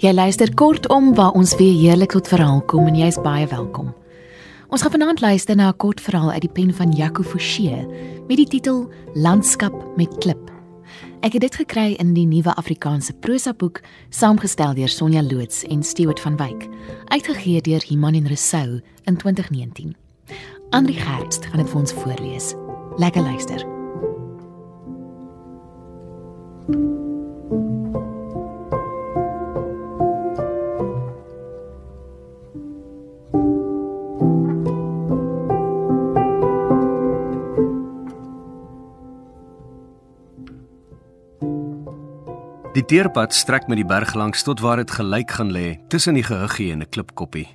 Jy luister kortom waar ons weer heerlik tot verhaal kom en jy's baie welkom. Ons gaan vanaand luister na 'n kort verhaal uit die pen van Jaco Forsie met die titel Landskap met klip. Ek het dit gekry in die nuwe Afrikaanse prosa boek saamgestel deur Sonja Loots en Stewart van Wyk, uitgegee deur Iman en Resou in 2019. Andri Gerst gaan dit vir ons voorlees. Lekker luister. Teerpad strek met die berg langs tot waar dit gelyk gaan lê tussen die gehuggie en 'n klipkoppie.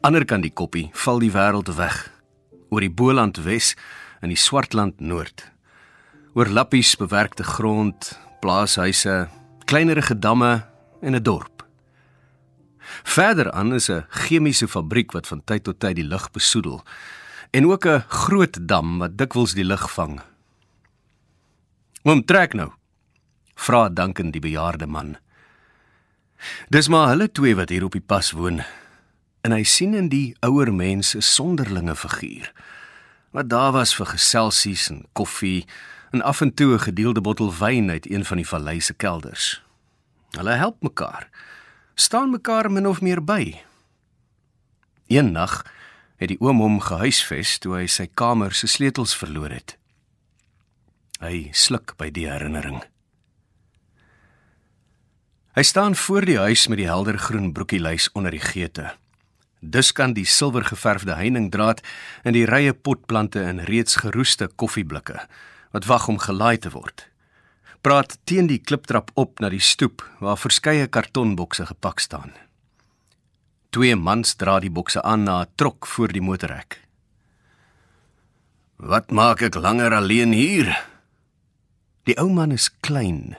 Ander kan die koppie val die wêreld weg oor die Boland Wes en die Swartland Noord. Oor lappies bewerkte grond, plaashuise, kleinerige damme en 'n dorp. Verder aan is 'n chemiese fabriek wat van tyd tot tyd die lug besoedel en ook 'n groot dam wat dikwels die lug vang. Oom trek nou vra Duncan die bejaarde man. Dis maar hulle twee wat hier op die pas woon. En hy sien in die ouer mens 'n sonderlinge figuur. Wat daar was vir geselsies en koffie en af en toe 'n gedeelde bottel wyn uit een van die vallei se kelders. Hulle help mekaar. staan mekaar min of meer by. Een nag het die oom hom gehuisves toe hy sy kamer se sleutels verloor het. Hy sluk by die herinnering. Hy staan voor die huis met die heldergroen broekielys onder die geete. Dus kan die silwergeverfde heiningdraad in die rye potplante in reeds geroeste koffieblikke wat wag om gelaai te word. Praat teen die kliptrap op na die stoep waar verskeie kartonbokse gepak staan. Twee mans dra die bokse aan na 'n trok voor die motorhek. Wat maak ek langer alleen hier? Die ou man is klein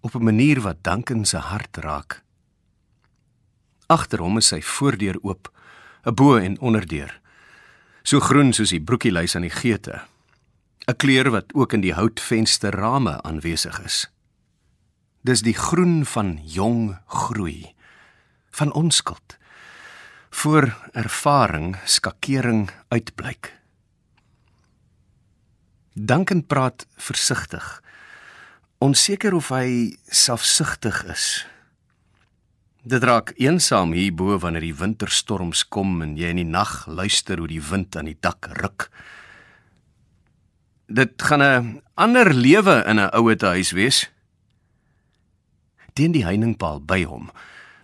op 'n manier wat Duncan se hart raak. Agter hom is sy voordeur oop, 'n bo en onderdeur. So groen soos die broekielys aan die geete. 'n Kleur wat ook in die houtvensterrame aanwesig is. Dis die groen van jong groei, van onskuld. Voor ervaring, skakering uitblyk. Duncan praat versigtig onseker of hy selfsugtig is. Dit raak eensaam hierbo wanneer die winterstorms kom en jy in die nag luister hoe die wind aan die dak ruk. Dit gaan 'n ander lewe in 'n ouete huis wees. Teen die heiningpaal by hom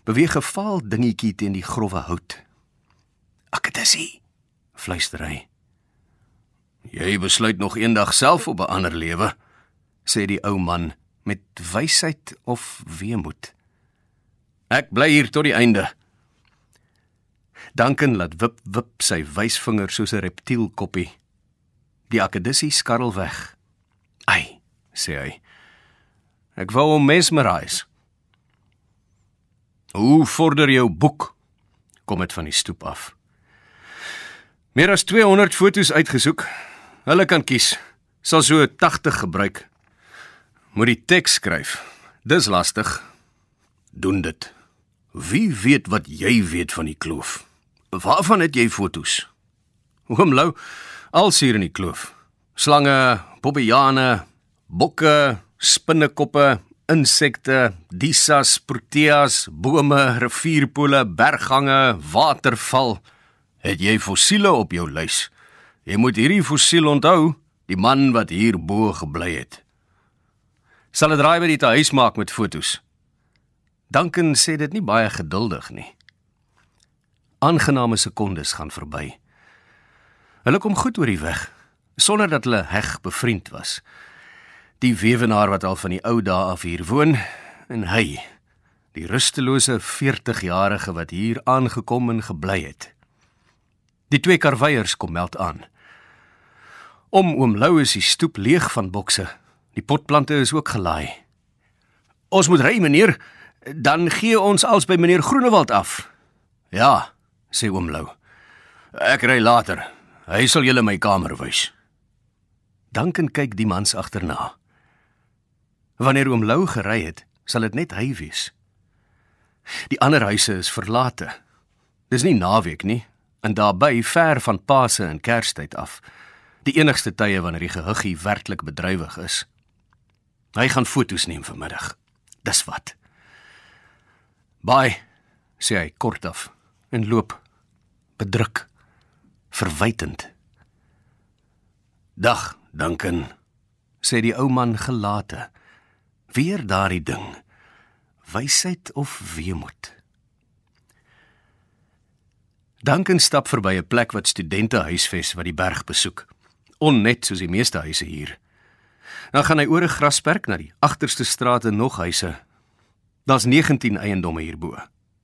beweeg 'n vaal dingetjie teen die grouwe hout. Ek dit is hy, fluister hy. Jy besluit nog eendag self op 'n ander lewe sê die ou man met wysheid of weemoed. Ek bly hier tot die einde. Danken laat wip wip sy wysvinger soos 'n reptiel koppie. Die akedissie skarrel weg. Ai, sê hy. Ek wou hom mesmerise. Hoe vorder jou boek? Kom dit van die stoep af. Meer as 200 fotos uitgesoek. Hulle kan kies. Sal so 80 gebruik moet die teks skryf. Dis lastig. Doen dit. Wie weet wat jy weet van die kloof? Waarvan het jy fotos? Oom Lou, als hier in die kloof. Slange, bobbejane, bokke, spinnekoppe, insekte, disas, proteas, bome, rivierpole, berggange, waterval. Het jy fossiele op jou lys? Jy moet hierdie fossiel onthou, die man wat hier bo gebly het sal 'n draai by die huis maak met fotos. Duncan sê dit nie baie geduldig nie. Aangename sekondes gaan verby. Hulle kom goed oor die weg sonder dat hulle heg bevriend was. Die weewenaar wat al van die ou dae af hier woon en hy, die rustelose 40-jarige wat hier aangekom en gebly het. Die twee karweiers kom meld aan. Om oom Lou is die stoep leeg van bokse Die potplante is ook gelaai. Ons moet ry, meneer. Dan gee ons als by meneer Groenewald af. Ja, sê oom Lou. Ek ry later. Hy sal julle my kamer wys. Danken kyk die mans agterna. Wanneer oom Lou gery het, sal dit net hy wees. Die ander huise is verlate. Dis nie naweek nie, en daarby ver van Paase en Kerstyd af. Die enigste tye wanneer die gehuggie werklik bedrywig is. Hy gaan foto's neem vanmiddag. Dis wat. Bye, sê hy kortaf en loop bedruk, verwytend. Dag, Duncan, sê die ou man gelate. Weer daardie ding. Wysheid of weemoed. Duncan stap verby 'n plek wat studente huisves wat die berg besoek. Onnet soos die meeste huise hier. Dan gaan hy oor 'n grasperk na die agterste strate nog huise. Daar's 19 eiendomme hierbo.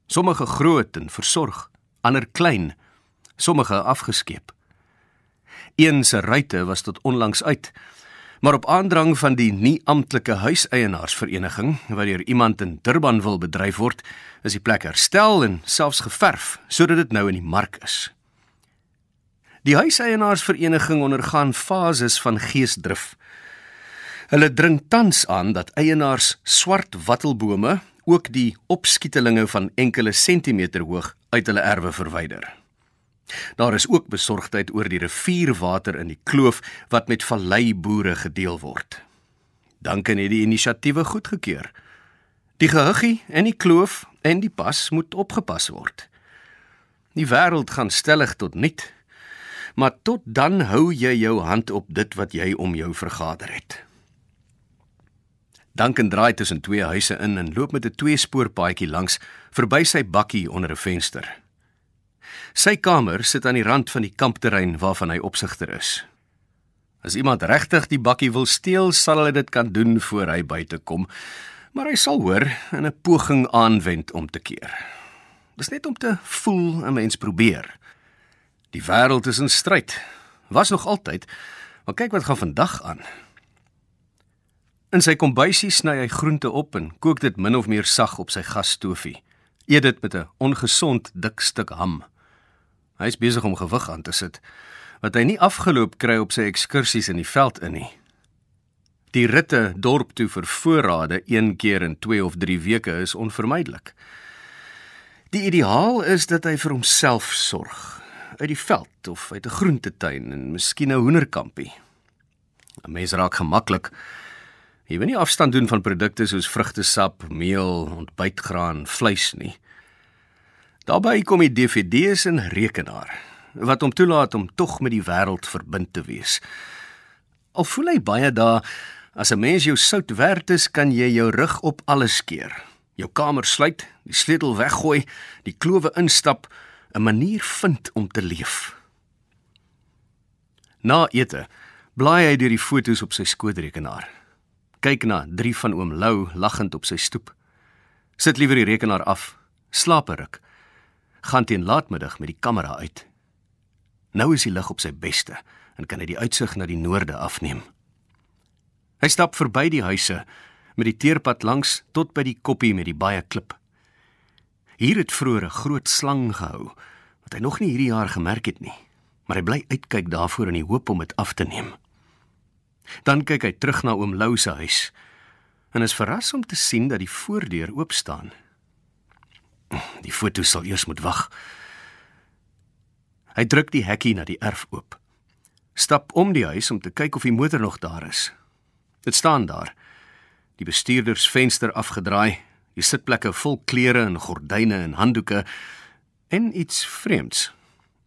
Sommige groot en versorg, ander klein, sommige afgeskeep. Een se ruitte was tot onlangs uit. Maar op aandrang van die nie-amptelike huiseienaarsvereniging wat deur iemand in Durban wil bedryf word, is die plek herstel en selfs geverf sodat dit nou in die mark is. Die huiseienaarsvereniging ondergaan fases van geesdrif. Hulle dring tans aan dat eienaars swart wattelbome ook die opskietelinge van enkele sentimeter hoog uit hulle erwe verwyder. Daar is ook besorgdheid oor die rivierwater in die kloof wat met valleiboere gedeel word. Dankie net die inisiatiewe goedgekeur. Die gehuggie en die kloof en die pas moet opgepas word. Die wêreld gaan stellig tot nit. Maar tot dan hou jy jou hand op dit wat jy om jou vergader het. Duncan draai tussen twee huise in en loop met 'n tweespoorpaadjie langs verby sy bakkie onder 'n venster. Sy kamer sit aan die rand van die kampterrein waarvan hy opsigter is. As iemand regtig die bakkie wil steel, sal hulle dit kan doen voor hy buite kom, maar hy sal hoor en 'n poging aanwend om te keer. Dis net om te voel 'n mens probeer. Die wêreld is in stryd. Was nog altyd. Maar kyk wat gaan vandag aan. In sy kombuisie sny hy groente op en kook dit min of meer sag op sy gasstoofie. Eet dit met 'n ongesond dik stuk ham. Hy is besig om gewig aan te sit wat hy nie afgeloop kry op sy ekskursies in die veld in nie. Die ritte dorp toe vir voorrade een keer in 2 of 3 weke is onvermydelik. Die ideaal is dat hy vir homself sorg uit die veld of uit 'n groentetuin en miskien 'n hoenderkampie. 'n Mens raak gemaklik Jy wil nie afstand doen van produkte soos vrugtesap, meel, ontbytgraan, vleis nie. Daarbey kom die DVD's en rekenaar wat hom toelaat om tog met die wêreld verbind te wees. Al voel hy baie daar as 'n mens jou sout werd is, kan jy jou rug op alles keer. Jou kamer sluit, die sleutel weggooi, die klowe instap, 'n manier vind om te leef. Na ete blaai hy deur die foto's op sy skootrekenaar kyk na drie van oom Lou lagend op sy stoep. Sit liewer die rekenaar af, slaap 'n ruk. Gaan teen laatmiddag met die kamera uit. Nou is die lig op sy beste en kan hy die uitsig na die noorde afneem. Hy stap verby die huise met die teerpad langs tot by die koppie met die baie klip. Hier het vroeër 'n groot slang gehou wat hy nog nie hierdie jaar gemerk het nie, maar hy bly uitkyk daarvoor in die hoop om dit af te neem. Dan kyk hy terug na oom Lou se huis en is verras om te sien dat die voordeur oop staan. Die foto sal eers moet wag. Hy druk die hekkie na die erf oop. Stap om die huis om te kyk of die motor nog daar is. Dit staan daar. Die bestuurdersvenster afgedraai, die sitplekke vol klere en gordyne en handdoeke en iets vreemds.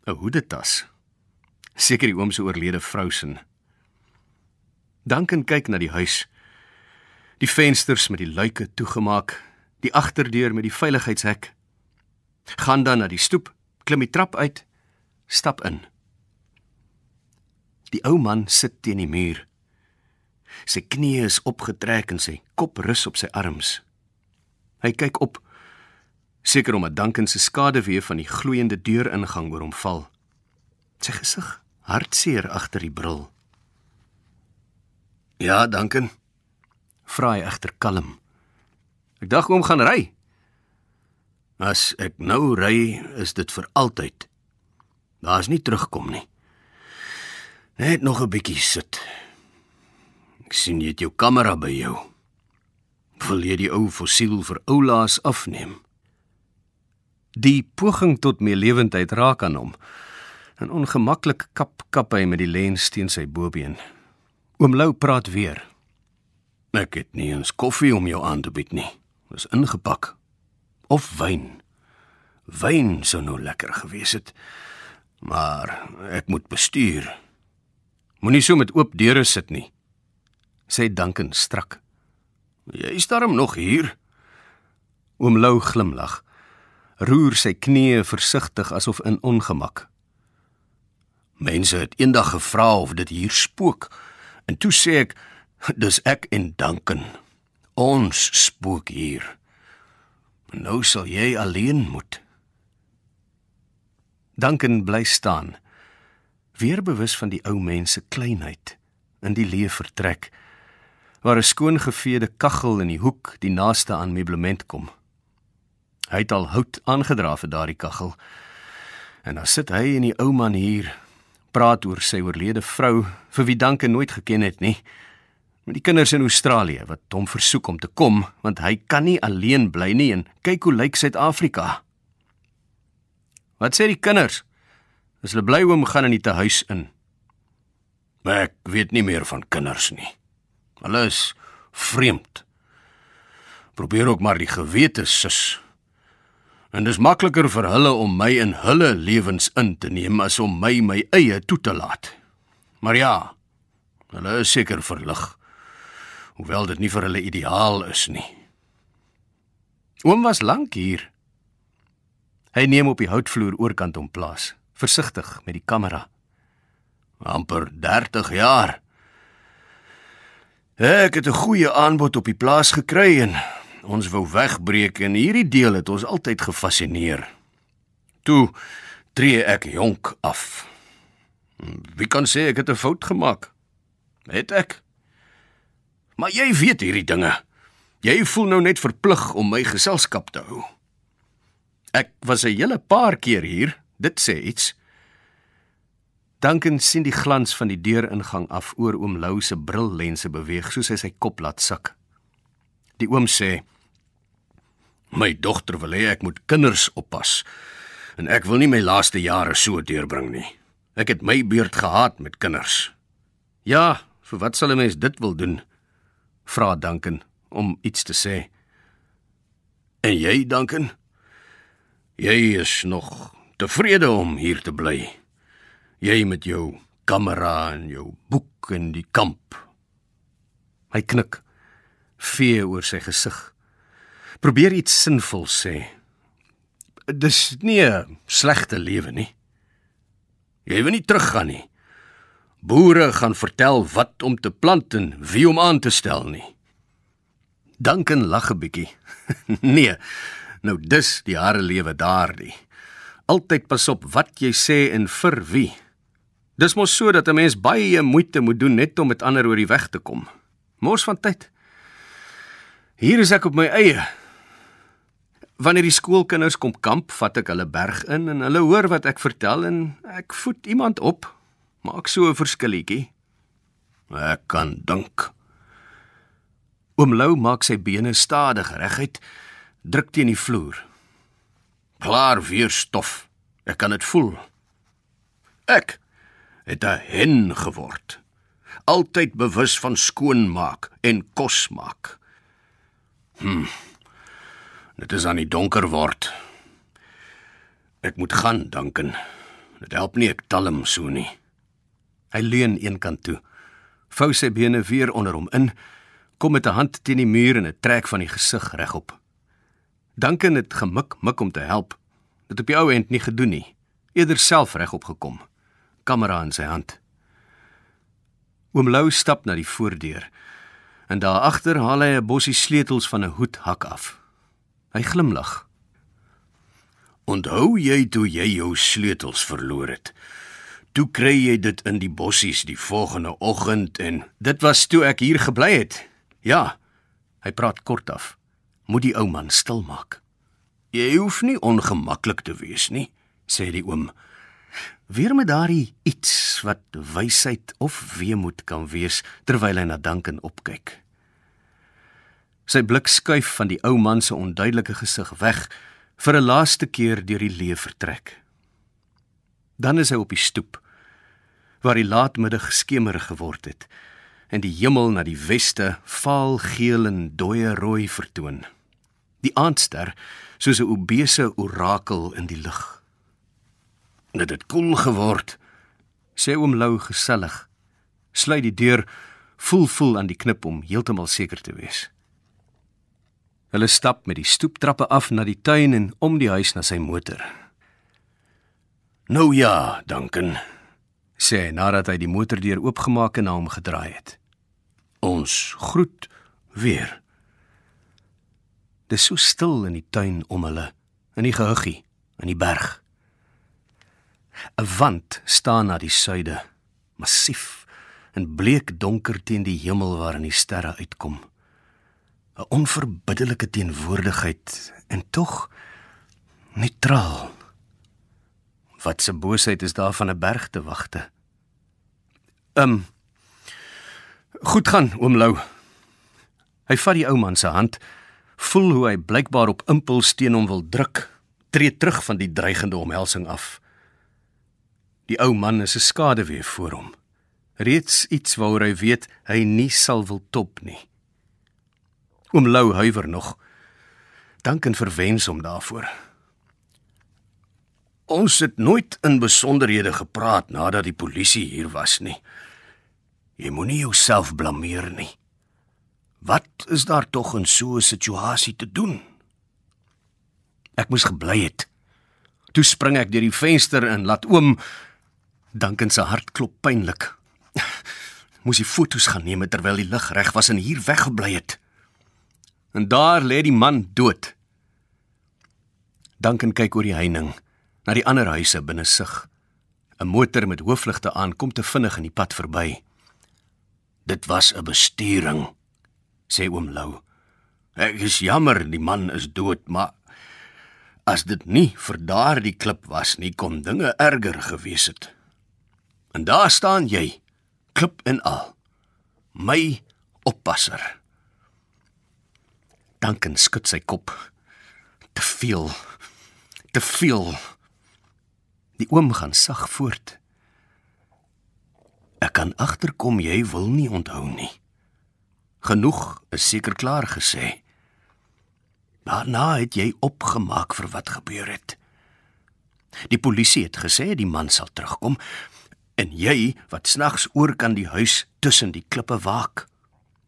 'n Hoedetas. Seker die oom se oorlede vrou se Duncan kyk na die huis. Die vensters met die luike toegemaak, die agterdeur met die veiligheidshek. Gaan dan na die stoep, klim die trap uit, stap in. Die ou man sit teen die muur. Sy knieë is opgetrek en sy kop rus op sy arms. Hy kyk op, seker omdat Duncan se skaduwee van die gloeiende deuringang oor hom val. Sy gesig hartseer agter die bril. Ja, dankie. Vra hy egter kalm. Ek dink oom gaan ry. As ek nou ry, is dit vir altyd. Daar's nie terugkom nie. Net nog 'n bietjie sit. Ek sien jy het jou kamera by jou. Wil jy die ou fossiel vir oulaas afneem? Die poging tot meelewendheid raak aan hom. En ongemaklik kap kap hy met die lens teen sy bobeen. Oom Lou praat weer. Ek het nie eens koffie om jou aan te bied nie. Dis ingepak. Of wyn. Wyn sou nou lekker gewees het. Maar ek moet bestuur. Moenie so met oop deure sit nie. Sê Duncan strak. Jy is daarom nog hier. Oom Lou glimlag. Roer sy knieë versigtig asof in ongemak. Mense het eendag gevra of dit hier spook. En toe sê ek, dis ek en Duncan. Ons spook hier. Nou sal jy alleen moet. Duncan bly staan, weer bewus van die ou mense kleinheid in die leë vertrek waar 'n skoongeveede kaggel in die hoek die naaste aan meublement kom. Hy het al hout aangedra vir daardie kaggel. En dan sit hy en die ou man hier, praat oor sy oorlede vrou vir wie Duncan nooit geken het nie. Met die kinders in Australië wat hom versoek om te kom want hy kan nie alleen bly nie en kyk hoe lyk Suid-Afrika. Wat sê die kinders? As hulle bly oom gaan in die huis in. Ek weet nie meer van kinders nie. Hulle is vreemd. Probeer ook maar die gewete sus. En dis makliker vir hulle om my in hulle lewens in te neem as om my my eie toe te laat. Maar ja, hulle is seker verlig. Hoewel dit nie vir hulle ideaal is nie. Oom was lank hier. Hy neem op die houtvloer oorkant hom plaas, versigtig met die kamera. amper 30 jaar. Ek het 'n goeie aanbod op die plaas gekry en ons wou wegbreek en hierdie deel het ons altyd gefassineer. Toe tree ek jonk af. Wie kan sê ek het 'n fout gemaak? Het ek? Maar jy weet hierdie dinge. Jy voel nou net verplig om my geselskap te hou. Ek was 'n hele paar keer hier. Dit sê iets. Duncan sien die glans van die deuringang af oor oom Lou se brillense beweeg soos hy sy kop laat sak. Die oom sê: "My dogter wil hê ek moet kinders oppas en ek wil nie my laaste jare so deurbring nie. Ek het my beurt gehad met kinders." "Ja, vir wat sal 'n mens dit wil doen?" vra Duncan om iets te sê. "En jy, Duncan?" Jy is nog tevrede om hier te bly. Jy met jou kamera en jou boek in die kamp. Hy knik, vee oor sy gesig. Probeer iets sinvol sê. Dis nie 'n slegte lewe nie. Jy wil nie teruggaan nie. Boere gaan vertel wat om te plant en wie om aan te stel nie. Danken lag 'n bietjie. nee, Nou dis die hare lewe daardie. Altyd pas op wat jy sê en vir wie. Dis mos so dat 'n mens baie moeite moet doen net om met ander oor die weg te kom. Mors van tyd. Hier is ek op my eie. Wanneer die skoolkinders kom kamp, vat ek hulle berg in en hulle hoor wat ek vertel en ek voed iemand op. Maak so 'n verskilletjie. Ek kan dink. Oom Lou maak sy bene stadig reguit druk teen die vloer. Klaar weer stof. Ek kan dit voel. Ek het 'n hen geword. Altyd bewus van skoonmaak en kos maak. Hm. Dit is aan die donker word. Ek moet gaan, danken. Dit help nie ek talm so nie. Hy leun eenkant toe. Vou sy bene weer onder hom in, kom met 'n hand teen die muur en 'n trek van die gesig regop. Duncan het gemik mik om te help. Dit op die ou end nie gedoen nie. Eerder self regop gekom. Kamera in sy hand. Oom Lou stap na die voordeur. En daar agter haal hy 'n bossie sleutels van 'n hoedhak af. Hy glimlag. Onthou jy toe jy jou sleutels verloor het? Toe kry jy dit in die bossies die volgende oggend en dit was toe ek hier gebly het. Ja. Hy praat kort af moet die ou man stil maak. Jy hoef nie ongemaklik te wees nie, sê die oom. Weer met daardie iets wat wysheid of weemoed kan wees terwyl hy na Duncan opkyk. Sy blik skuif van die ou man se onduidelike gesig weg vir 'n laaste keer deur die lewe vertrek. Dan is hy op die stoep waar die laatmiddag skemer geword het en die hemel na die weste vaal geel en dooie rooi vertoon. Die aandster soos 'n obese orakel in die lug. Dit koel geword, sê oom Lou gesellig. Sluit die deur, voel voel aan die knip om heeltemal seker te wees. Hulle stap met die stoeptrappe af na die tuin en om die huis na sy motor. Nou ja, Duncan, sê hy nadat hy die motordeur oopgemaak en na hom gedraai het. Ons groet weer. Dis so stil in die tuin om hulle, in die gehuggie, in die berg. 'n Wand staan na die suide, massief en bleek donker teen die hemel waarin die sterre uitkom. 'n Onverbiddelike teenwoordigheid en tog neutraal. Wat se boosheid is daar van 'n berg te wagte? Um Goed gaan, oom Lou. Hy vat die ou man se hand, voel hoe hy blykbaar op impuls teen hom wil druk, tree terug van die dreigende omhelsing af. Die ou man is 'n skaduwee voor hom. Reeds iets waaroor hy weet hy nie sal wil top nie. Oom Lou huiwer nog. Danken verwens hom daarvoor. Ons het nooit in besonderhede gepraat nadat die polisie hier was nie. Jy moenie jouself blameer nie. Wat is daar tog in so 'n situasie te doen? Ek moes gebly het. Toe spring ek deur die venster en laat oom Dankin se hart klop pynlik. Moes hy foto's gaan neem terwyl die lig reg was en hier weggebly het. En daar lê die man dood. Dankin kyk oor die heining na die ander huise binne sig. 'n Motor met hoofligte aan kom te vinnig in die pad verby. Dit was 'n besturing, sê oom Lou. Ek is jammer die man is dood, maar as dit nie vir daardie klip was nie, kon dinge erger gewees het. En daar staan jy, klip en al. My oppasser. Danken skud sy kop. Te veel. Te veel. Die oom gaan sag voort. Ek kan agterkom jy wil nie onthou nie. Genoeg is seker klaar gesê. Daarna het jy opgemaak vir wat gebeur het. Die polisie het gesê die man sal terugkom en jy wat snags oor kan die huis tussen die klippe waak.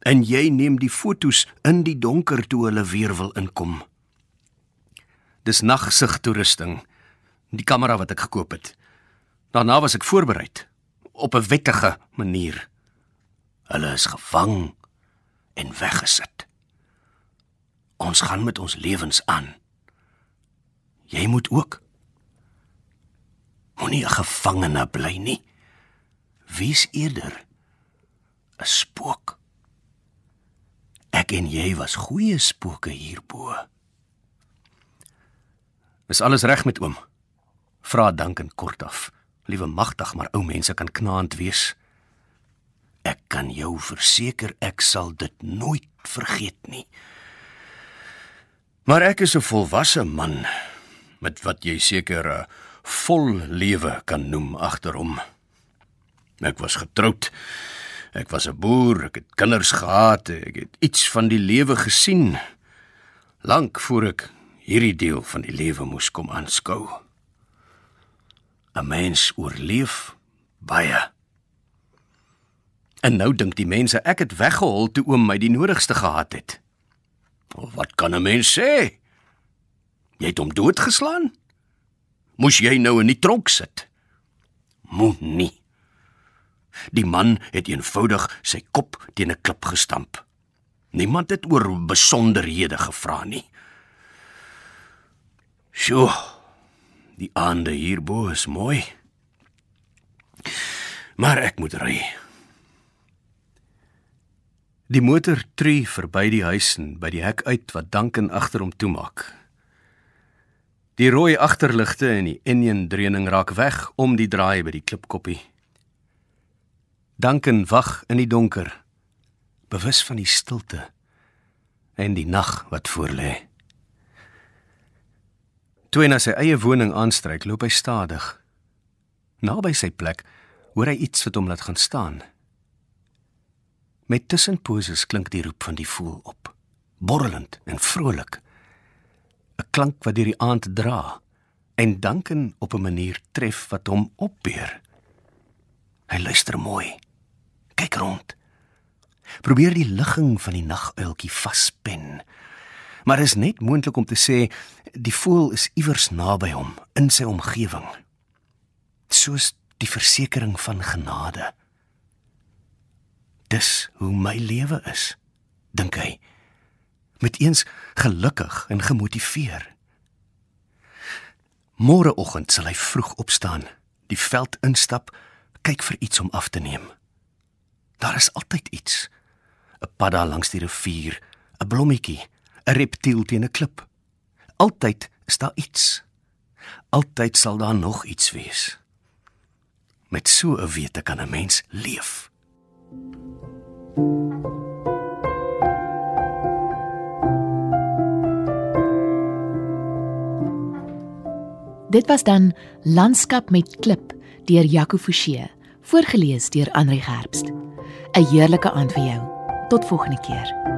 En jy neem die fotos in die donker toe hulle weer wil inkom. Dis nagsig toerusting. Die kamera wat ek gekoop het. Daarna was ek voorberei op 'n wettige manier. Hulle is gevang en weggesit. Ons gaan met ons lewens aan. Jy moet ook moenie 'n gevangene bly nie. Wie's eerder 'n spook? Ek en jy was goeie spooke hierbo. Is alles reg met oom? Vra Duncan kortaf. Liewe magtig, maar ou mense kan knaand wees. Ek kan jou verseker ek sal dit nooit vergeet nie. Maar ek is 'n volwasse man met wat jy seker 'n vol lewe kan noem agterom. Ek was getroud. Ek was 'n boer, ek het kinders gehad, ek het iets van die lewe gesien lank voor ek hierdie deel van die lewe moes kom aanskou. 'n mens oorleef baie. En nou dink die mense ek het weggehol toe oom my die nodigste gehad het. Wat kan 'n mens sê? Jy het hom doodgeslaan? Moes jy nou in die tronk sit? Moenie. Die man het eenvoudig sy kop teen 'n klip gestamp. Niemand het oor besonderhede gevra nie. Sjoe. Die aande hierbo is mooi. Maar ek moet ry. Die motor tree verby die huis en by die hek uit wat Duncan agter hom toemaak. Die rooi agterligte en die enjin dreuning raak weg om die draai by die klipkoppie. Duncan wag in die donker, bewus van die stilte en die nag wat voorlê. Toe hy na sy eie woning aanstryk, loop hy stadig. Naby sy plek hoor hy iets wat hom laat gaan staan. Met tussenposes klink die roep van die voël op, borrelend en vrolik. 'n Klank wat deur die aand dra en danken op 'n manier tref wat hom opbeur. Hy luister mooi. Kyk rond. Probeer die ligging van die naguiltjie vaspen. Maar is net moontlik om te sê die voël is iewers naby hom in sy omgewing. Soos die versekering van genade. Dis hoe my lewe is, dink hy. Met eens gelukkig en gemotiveer. Môreoggend sal hy vroeg opstaan, die veld instap, kyk vir iets om af te neem. Daar is altyd iets. 'n Padda langs die rivier, 'n blommetjie, 'n reptiel teen 'n klip. Altyd is daar iets. Altyd sal daar nog iets wees. Met so 'n wete kan 'n mens leef. Dit was dan Landskap met klip deur Jaco Forsie, voorgeles deur Andri Gerbst. 'n Heerlike aand vir jou. Tot volgende keer.